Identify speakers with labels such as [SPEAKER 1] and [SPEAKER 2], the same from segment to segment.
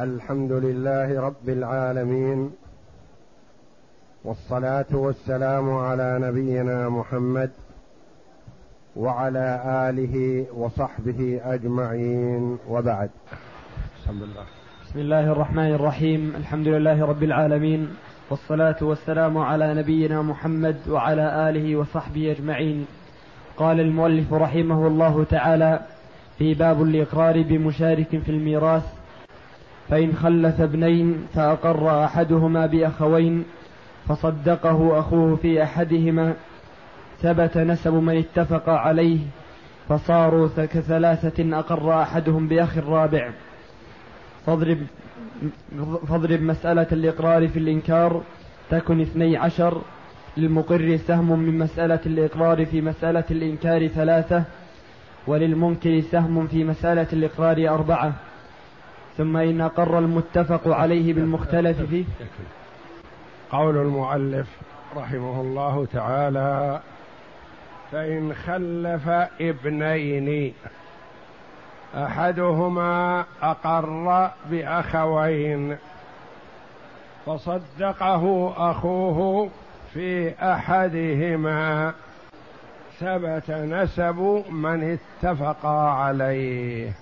[SPEAKER 1] الحمد لله رب العالمين والصلاة والسلام على نبينا محمد وعلى آله وصحبه أجمعين وبعد.
[SPEAKER 2] بسم الله الرحمن الرحيم الحمد لله رب العالمين والصلاة والسلام على نبينا محمد وعلى آله وصحبه أجمعين. قال المؤلف رحمه الله تعالى في باب الإقرار بمشارك في الميراث فإن خلف ابنين فأقر أحدهما بأخوين فصدقه أخوه في أحدهما ثبت نسب من اتفق عليه فصاروا كثلاثة أقر أحدهم بأخ الرابع فاضرب فاضرب مسألة الإقرار في الإنكار تكن اثني عشر. للمقر سهم من مسألة الإقرار في مسألة الإنكار ثلاثة وللمنكر سهم في مسألة الإقرار أربعة. ثم إن أقر المتفق عليه بالمختلف فيه.
[SPEAKER 1] قول المؤلف رحمه الله تعالى فإن خلف ابنين أحدهما أقر بأخوين فصدقه أخوه في أحدهما ثبت نسب من اتفقا عليه.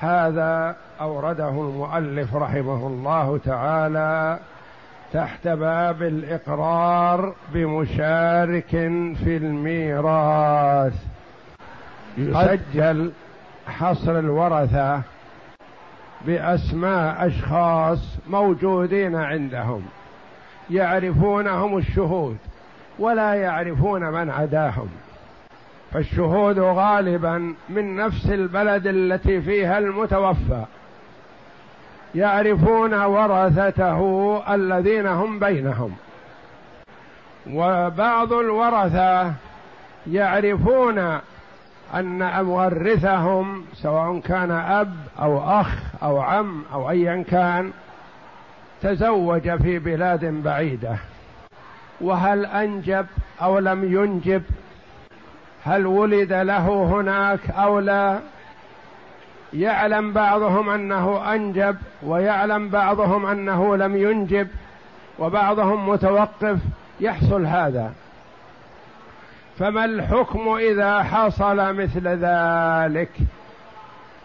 [SPEAKER 1] هذا أورده المؤلف رحمه الله تعالى تحت باب الإقرار بمشارك في الميراث. يسجل حصر الورثة بأسماء أشخاص موجودين عندهم يعرفونهم الشهود ولا يعرفون من عداهم. فالشهود غالبا من نفس البلد التي فيها المتوفى يعرفون ورثته الذين هم بينهم. وبعض الورثة يعرفون أن مورثهم سواء كان أب أو أخ أو عم أو ايا كان تزوج في بلاد بعيدة. وهل أنجب أو لم ينجب؟ هل ولد له هناك أو لا؟ يعلم بعضهم أنه أنجب ويعلم بعضهم أنه لم ينجب وبعضهم متوقف. يحصل هذا. فما الحكم إذا حصل مثل ذلك؟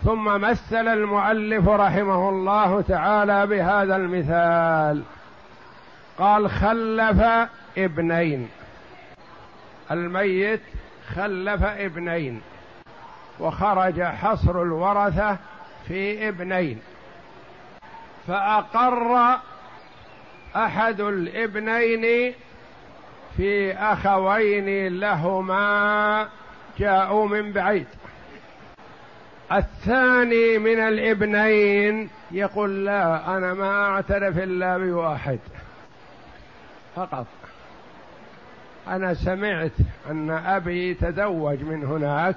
[SPEAKER 1] ثم مثل المؤلف رحمه الله تعالى بهذا المثال. قال خلف ابنين. الميت خلف ابنين وخرج حصر الورثة في ابنين فأقر أحد الابنين في أخوين لهما جاءوا من بعيد. الثاني من الابنين يقول لا أنا ما أعترف إلا بواحد. فقط. أنا سمعت أن أبي تزوج من هناك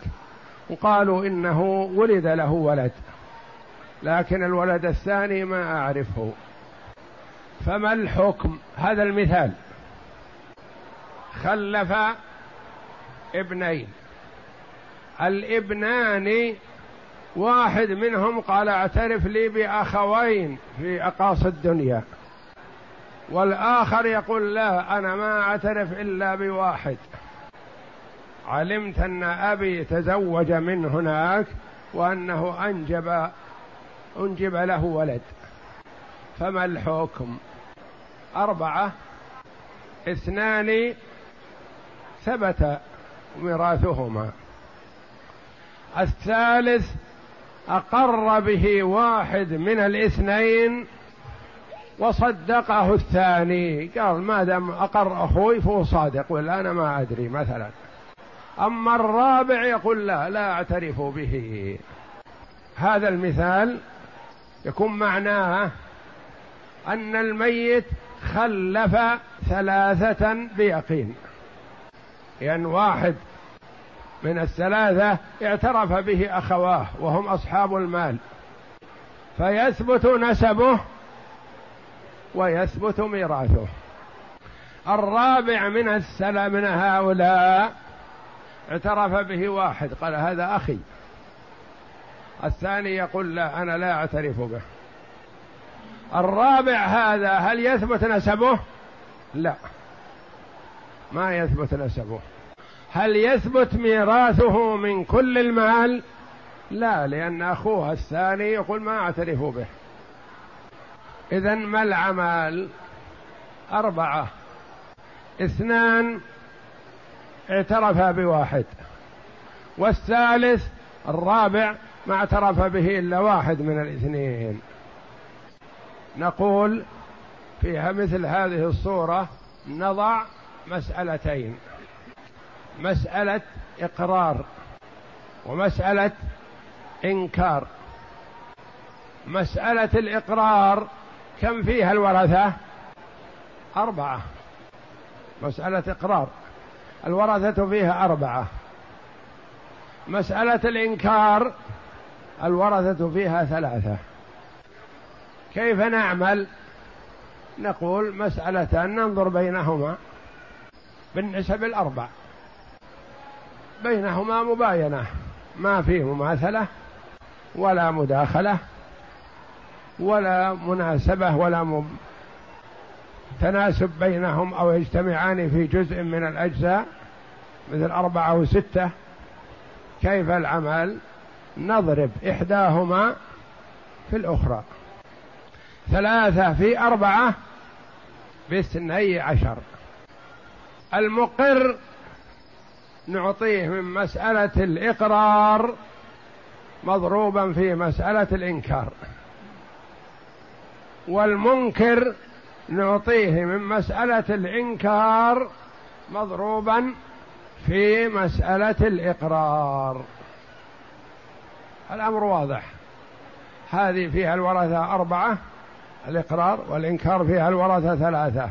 [SPEAKER 1] وقالوا إنه ولد له ولد لكن الولد الثاني ما أعرفه. فما الحكم؟ هذا المثال. خلف ابنين. الابنان واحد منهم قال اعترف لي بأخوين في أقاصي الدنيا. والآخر يقول لا أنا ما أعترف إلا بواحد. علمت أن أبي تزوج من هناك وأنه أنجب أنجب له ولد. فما الحكم؟ أربعة اثنان ثبت ميراثهما. الثالث أقر به واحد من الاثنين وصدقه الثاني. قال ما دام أقر أخوي فهو صادق. ولا أنا ما أدري مثلا. أما الرابع يقول لا لا أعترف به. هذا المثال يكون معناه أن الميت خلف ثلاثة بيقين. يعني واحد من الثلاثة اعترف به أخواه وهم أصحاب المال فيثبت نسبه ويثبت ميراثه. الرابع من السلام من هؤلاء اعترف به واحد قال هذا أخي. الثاني يقول لا أنا لا أعترف به. الرابع هذا هل يثبت نسبه؟ لا. ما يثبت نسبه. هل يثبت ميراثه من كل المال؟ لا لأن أخوه الثاني يقول ما أعترف به. إذا ما العمال أربعة. اثنان اعترفا بواحد. والثالث الرابع ما اعترف به إلا واحد من الاثنين. نقول فيها مثل هذه الصورة نضع مسألتين. مسألة إقرار ومسألة إنكار. مسألة الإقرار كم فيها الورثة؟ أربعة. مسألة إقرار. الورثة فيها أربعة. مسألة الإنكار الورثة فيها ثلاثة. كيف نعمل؟ نقول مسألة ننظر بينهما. بالنسب الأربع. بينهما مباينة. ما فيه مماثلة ولا مداخلة. ولا مناسبة ولا م... تناسب بينهم أو يجتمعان في جزء من الأجزاء مثل أربعة أو ستة. كيف العمل؟ نضرب إحداهما في الأخرى. ثلاثة في أربعة باثني عشر. المقر نعطيه من مسألة الإقرار مضروبا في مسألة الإنكار. والمنكر نعطيه من مسألة الإنكار مضروبا في مسألة الإقرار. الأمر واضح. هذه فيها الورثة أربعة الإقرار والإنكار فيها الورثة ثلاثة.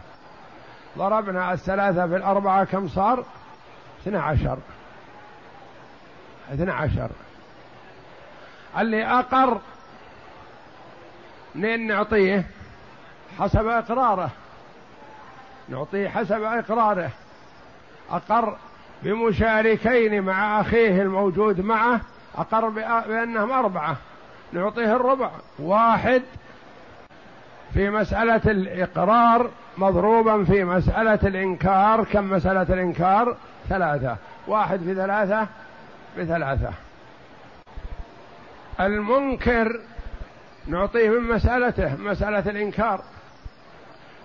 [SPEAKER 1] ضربنا الثلاثة في الأربعة كم صار؟ اثنى عشر. اثنى عشر. اللي أقر منين نعطيه؟ حسب إقراره. نعطيه حسب إقراره. أقر بمشاركين مع أخيه الموجود معه أقر بأنهم أربعة. نعطيه الربع. واحد في مسألة الإقرار مضروبا في مسألة الإنكار. كم مسألة الإنكار؟ ثلاثة. واحد في ثلاثة؟ بثلاثة. المنكر نعطيه من مسألته مسألة الإنكار.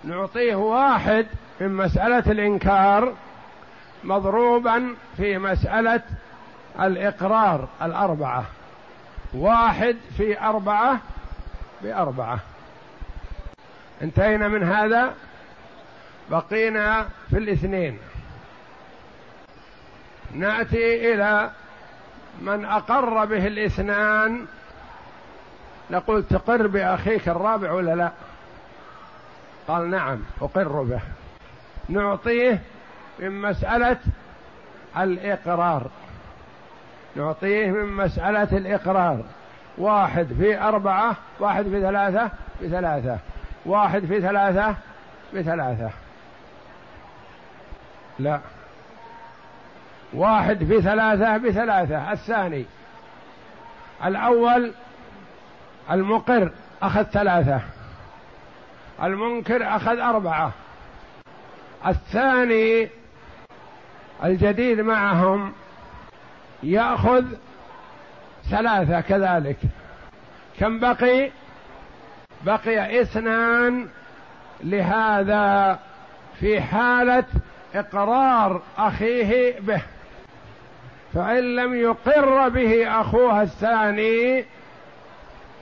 [SPEAKER 1] نعطيه واحد من مسألة الإنكار مضروبا في مسألة الإقرار الأربعة. واحد في أربعة بأربعة. انتهينا من هذا؟ بقينا في الاثنين. نأتي إلى من أقر به الإثنان نقول تقر بأخيك الرابع ولا لا؟ قال نعم أقر به. نعطيه من مسألة الإقرار. نعطيه من مسألة الإقرار. واحد في أربعة واحد في ثلاثة بثلاثة. واحد في ثلاثة بثلاثة. لا. واحد في ثلاثة بثلاثة. الثاني. الأول المقر أخذ ثلاثة. المنكر أخذ أربعة. الثاني الجديد معهم يأخذ ثلاثة كذلك. كم بقي؟ بقي اثنان لهذا في حالة إقرار أخيه به. فإن لم يقر به أخوها الثاني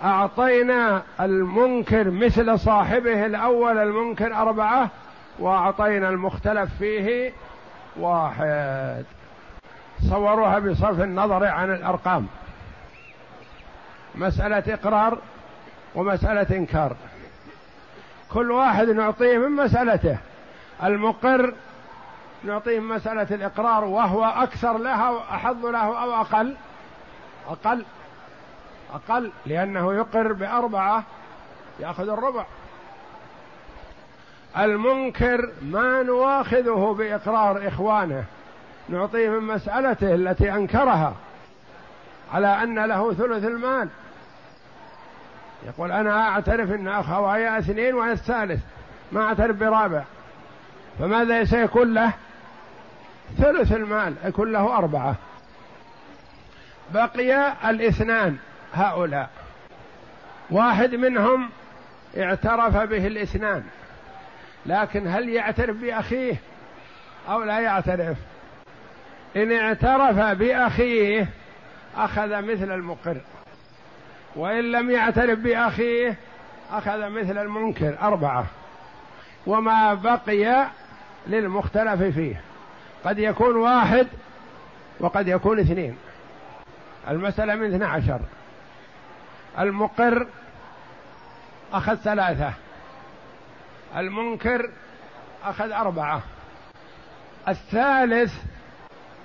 [SPEAKER 1] أعطينا المنكر مثل صاحبه الأول المنكر أربعة وأعطينا المختلف فيه واحد. صوروها بصرف النظر عن الأرقام. مسألة إقرار ومسألة إنكار. كل واحد نعطيه من مسألته. المقر نعطيه مسألة الإقرار وهو أكثر لها أحظ له أو أقل أقل. أقل لأنه يقر بأربعة يأخذ الربع. المنكر ما نواخذه بإقرار إخوانه نعطيه من مسألته التي أنكرها على أن له ثلث المال. يقول أنا أعترف أن أخوايا اثنين وأنا الثالث ما أعترف برابع. فماذا سيكون له؟ ثلث المال يكون له أربعة. بقي الاثنان. هؤلاء. واحد منهم اعترف به الاثنان لكن هل يعترف بأخيه أو لا يعترف؟ إن اعترف بأخيه أخذ مثل المقر وإن لم يعترف بأخيه أخذ مثل المنكر أربعة وما بقي للمختلف فيه. قد يكون واحد وقد يكون اثنين. المسألة من اثنى عشر. المقر أخذ ثلاثة. المنكر أخذ أربعة. الثالث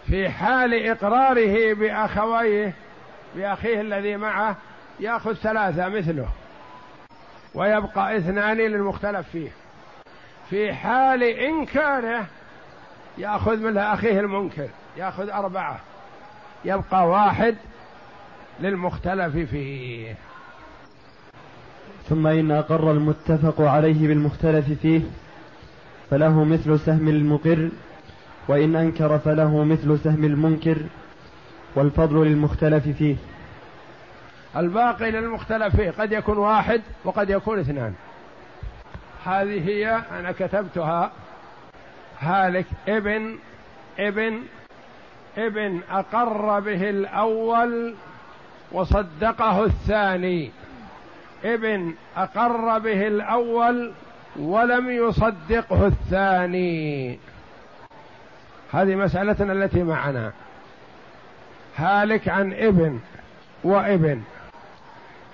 [SPEAKER 1] في حال إقراره بأخويه بأخيه الذي معه يأخذ ثلاثة مثله. ويبقى اثنان للمختلف فيه. في حال إنكاره يأخذ من أخيه المنكر يأخذ أربعة. يبقى واحد للمختلف فيه.
[SPEAKER 2] ثم إن أقر المتفق عليه بالمختلف فيه فله مثل سهم المقر وإن أنكر فله مثل سهم المنكر والفضل للمختلف فيه.
[SPEAKER 1] الباقي للمختلف فيه قد يكون واحد وقد يكون اثنان. هذه هي أنا كتبتها. هالك ابن ابن ابن أقر به الأول وصدقه الثاني. ابن أقر به الأول ولم يصدقه الثاني. هذه مسألتنا التي معنا. هالك عن ابن وابن.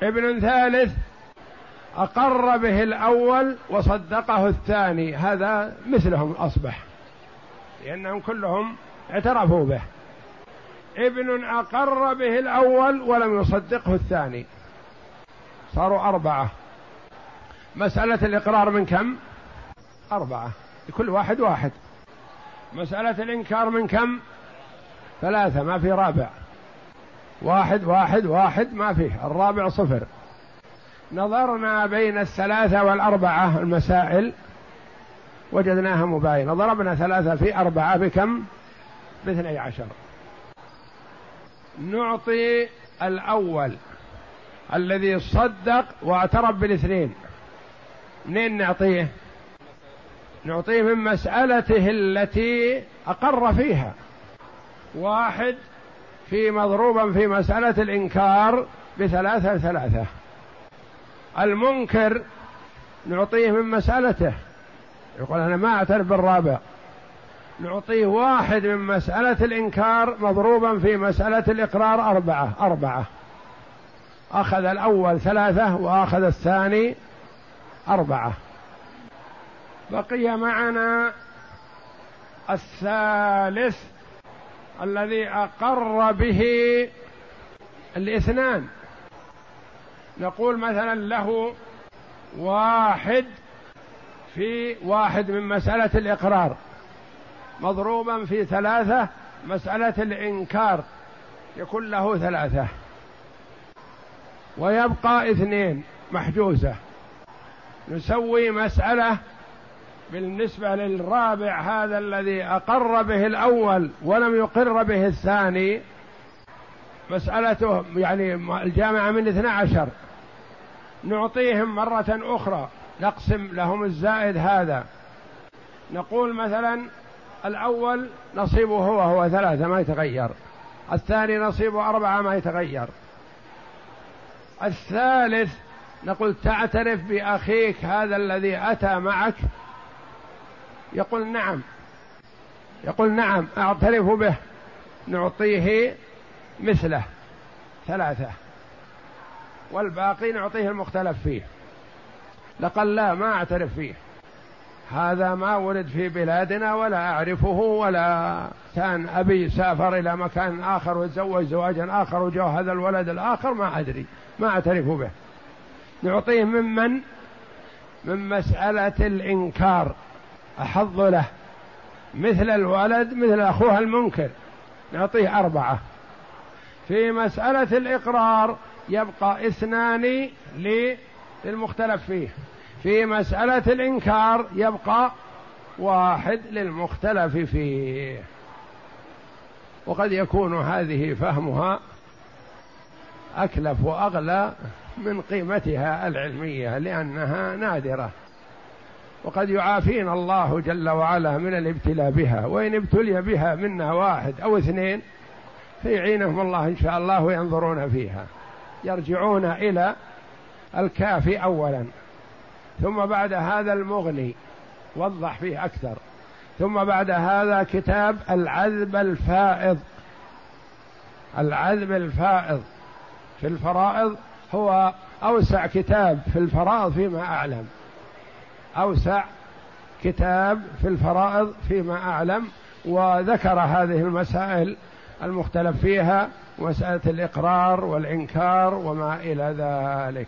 [SPEAKER 1] ابن ثالث أقر به الأول وصدقه الثاني. هذا مثلهم أصبح. لأنهم كلهم اعترفوا به. ابن أقر به الأول ولم يصدقه الثاني. صاروا أربعة. مسألة الإقرار من كم؟ أربعة. لكل واحد واحد. مسألة الإنكار من كم؟ ثلاثة ما في رابع. واحد واحد واحد ما فيه الرابع صفر. نظرنا بين الثلاثة والأربعة المسائل. وجدناها مباينة. ضربنا ثلاثة في أربعة بكم؟ باثني عشر. نعطي الأول الذي صدق واعترف بالاثنين. منين نعطيه؟ نعطيه من مسألته التي أقر فيها. واحد في مضروبا في مسألة الإنكار بثلاثة ثلاثة. المنكر نعطيه من مسألته. يقول أنا ما أعترف بالرابع. نعطيه واحد من مسألة الإنكار مضروبا في مسألة الإقرار أربعة أربعة. أخذ الأول ثلاثة وأخذ الثاني أربعة. بقي معنا الثالث الذي أقر به الاثنان. نقول مثلا له واحد في واحد من مسألة الإقرار. مضروبا في ثلاثة مسألة الإنكار يكون له ثلاثة. ويبقى اثنين محجوزة. نسوي مسألة بالنسبة للرابع هذا الذي أقر به الأول ولم يقر به الثاني. مسألته يعني الجامعة من اثنى عشر. نعطيهم مرة أخرى نقسم لهم الزائد هذا. نقول مثلا الأول نصيبه هو هو ثلاثة ما يتغير. الثاني نصيبه أربعة ما يتغير. الثالث نقول تعترف بأخيك هذا الذي أتى معك. يقول نعم. يقول نعم أعترف به. نعطيه مثله. ثلاثة. والباقي نعطيه المختلف فيه. لقل لا ما أعترف فيه. هذا ما ولد في بلادنا ولا أعرفه ولا كان أبي سافر إلى مكان آخر وتزوج زواجا آخر وجاء هذا الولد الآخر ما أدري ما أعترف به. نعطيه ممن من؟ مسألة الإنكار. أحظ له. مثل الولد مثل أخوه المنكر. نعطيه أربعة. في مسألة الإقرار يبقى اثنان للمختلف فيه. في مسألة الإنكار يبقى واحد للمختلف فيه. وقد يكون هذه فهمها أكلف وأغلى من قيمتها العلمية لأنها نادرة. وقد يعافينا الله جل وعلا من الابتلاء بها وإن ابتلي بها منا واحد أو اثنين فيعينهم الله إن شاء الله وينظرون فيها. يرجعون إلى الكافي أولا. ثم بعد هذا المغني وضح فيه أكثر. ثم بعد هذا كتاب العذب الفائض. العذب الفائض في الفرائض هو أوسع كتاب في الفرائض فيما أعلم. أوسع كتاب في الفرائض فيما أعلم وذكر هذه المسائل المختلف فيها مسألة الإقرار والإنكار وما إلى ذلك.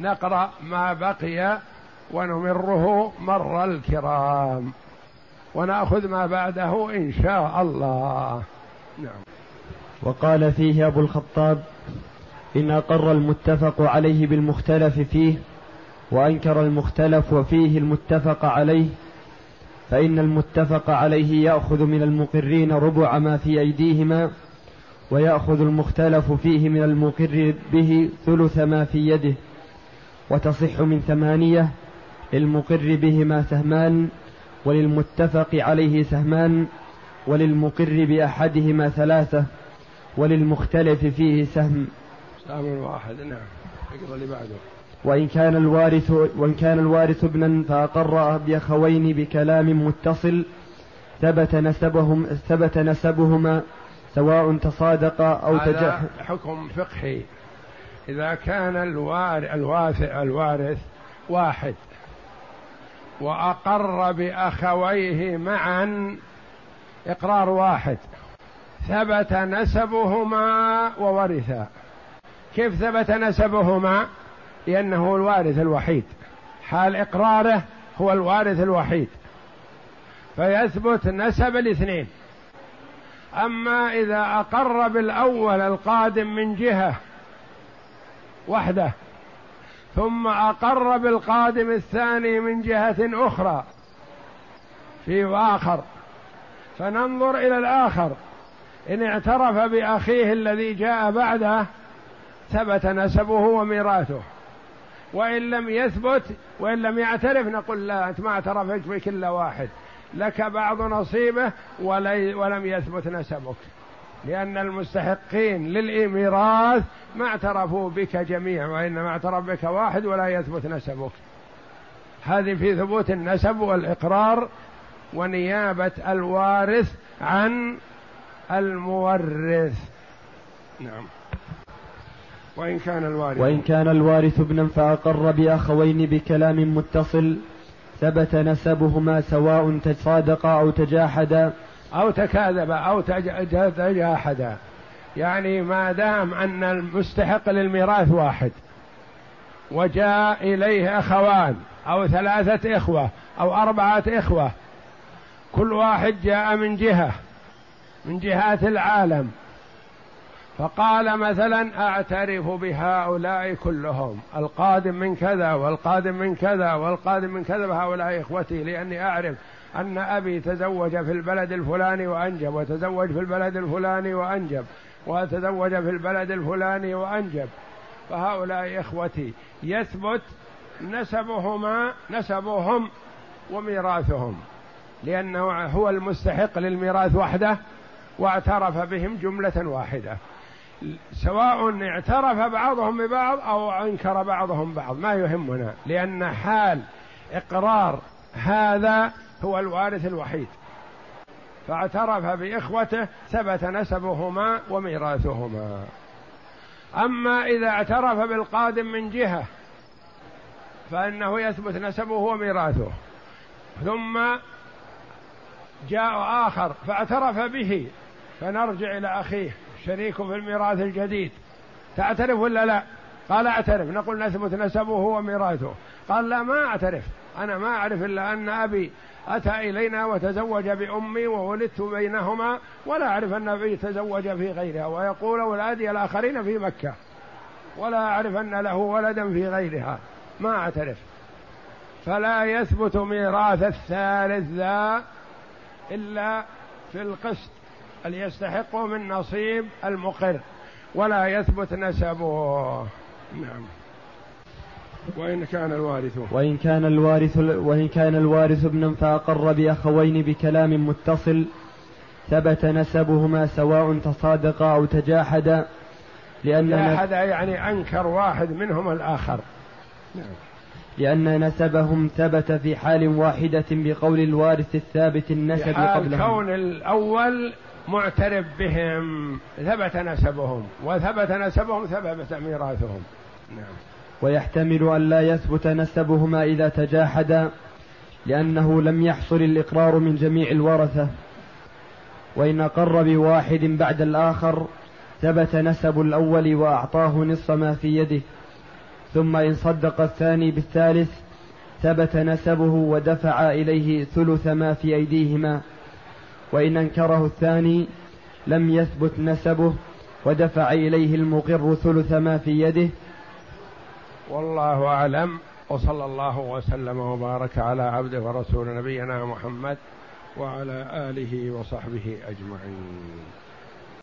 [SPEAKER 1] نقرأ ما بقي ونمره مر الكرام ونأخذ ما بعده إن شاء الله. نعم.
[SPEAKER 2] وقال فيه أبو الخطاب إن أقر المتفق عليه بالمختلف فيه وأنكر المختلف وفيه المتفق عليه فإن المتفق عليه يأخذ من المقرين ربع ما في أيديهما ويأخذ المختلف فيه من المقر به ثلث ما في يده. وتصح من ثمانية للمقر بهما سهمان وللمتفق عليه سهمان وللمقر بأحدهما ثلاثة وللمختلف فيه سهم.
[SPEAKER 1] سهم واحد نعم. اقرأ اللي بعده.
[SPEAKER 2] وإن كان الوارث وإن كان الوارث ابنا فأقر بأخوين بكلام متصل ثبت نسبهم ثبت نسبهما سواء تصادق أو تجح
[SPEAKER 1] حكم فقهي. إذا كان الوارث الوارث واحد وأقر بأخويه معا إقرار واحد. ثبت نسبهما وورثا. كيف ثبت نسبهما؟ لأنه الوارث الوحيد. حال إقراره هو الوارث الوحيد. فيثبت نسب الاثنين. أما إذا أقر بالأول القادم من جهة وحده. ثم أقر بالقادم الثاني من جهة أخرى. في اخر فننظر إلى الآخر. إن اعترف بأخيه الذي جاء بعده ثبت نسبه وميراثه. وإن لم يثبت وإن لم يعترف نقول لا أنت ما اعترفت بكل واحد. لك بعض نصيبه ولم يثبت نسبك. لأن المستحقين للميراث ما اعترفوا بك جميع وإنما اعترف بك واحد ولا يثبت نسبك. هذه في ثبوت النسب والإقرار ونيابة الوارث عن المورث. نعم. وإن كان الوارث
[SPEAKER 2] وإن كان الوارث ابنا فأقر بأخوين بكلام متصل ثبت نسبهما سواء تصادقا أو تجاحدا.
[SPEAKER 1] أو تكاذب أو تجاحد يعني ما دام أن المستحق للميراث واحد وجاء إليه أخوان أو ثلاثة إخوة أو أربعة إخوة كل واحد جاء من جهة من جهات العالم. فقال مثلا أعترف بهؤلاء كلهم القادم من كذا والقادم من كذا والقادم من كذا بهؤلاء إخوتي لأني أعرف أن أبي تزوج في البلد الفلاني وأنجب وتزوج في البلد الفلاني وأنجب وتزوج في البلد الفلاني وأنجب. فهؤلاء إخوتي يثبت نسبهما نسبهم وميراثهم لأنه هو المستحق للميراث وحده واعترف بهم جملة واحدة. سواء اعترف بعضهم ببعض أو أنكر بعضهم بعض ما يهمنا لأن حال إقرار هذا هو الوارث الوحيد. فاعترف بإخوته ثبت نسبهما وميراثهما. أما إذا اعترف بالقادم من جهة فإنه يثبت نسبه وميراثه. ثم جاء آخر فاعترف به فنرجع إلى أخيه. شريكه في الميراث الجديد. تعترف ولا لا؟ قال اعترف نقول نثبت نسبه وميراثه. قال لا ما اعترف أنا ما أعرف إلا أن أبي أتى إلينا وتزوج بأمي وولدت بينهما ولا أعرف أن أبي تزوج في غيرها ويقول أولادي الآخرين في مكة. ولا أعرف أن له ولدا في غيرها. ما أعترف فلا يثبت ميراث الثالث ذا إلا في القسط. اللي يستحق من نصيب المقر ولا يثبت نسبه. نعم. وإن كان الوارث.
[SPEAKER 2] وإن كان الوارث وإن كان الوارث ابنا فأقر بأخوين بكلام متصل ثبت نسبهما سواء تصادقا أو تجاحدا
[SPEAKER 1] لأن تجاحد يعني أنكر واحد منهم الآخر.
[SPEAKER 2] نعم. لأن نسبهم ثبت في حال واحدة بقول الوارث الثابت النسب
[SPEAKER 1] قبلهم. كون الأول معترف بهم ثبت نسبهم وثبت نسبهم ثبت ميراثهم.
[SPEAKER 2] نعم. ويحتمل أن لا يثبت نسبهما إذا تجاحدا لأنه لم يحصل الإقرار من جميع الورثة. وإن أقر بواحد بعد الآخر ثبت نسب الأول وأعطاه نصف ما في يده. ثم إن صدق الثاني بالثالث ثبت نسبه ودفع إليه ثلث ما في أيديهما. وإن أنكره الثاني لم يثبت نسبه ودفع إليه المقر ثلث ما في يده.
[SPEAKER 1] والله أعلم وصلى الله وسلم وبارك على عبده ورسول نبينا محمد وعلى آله وصحبه أجمعين.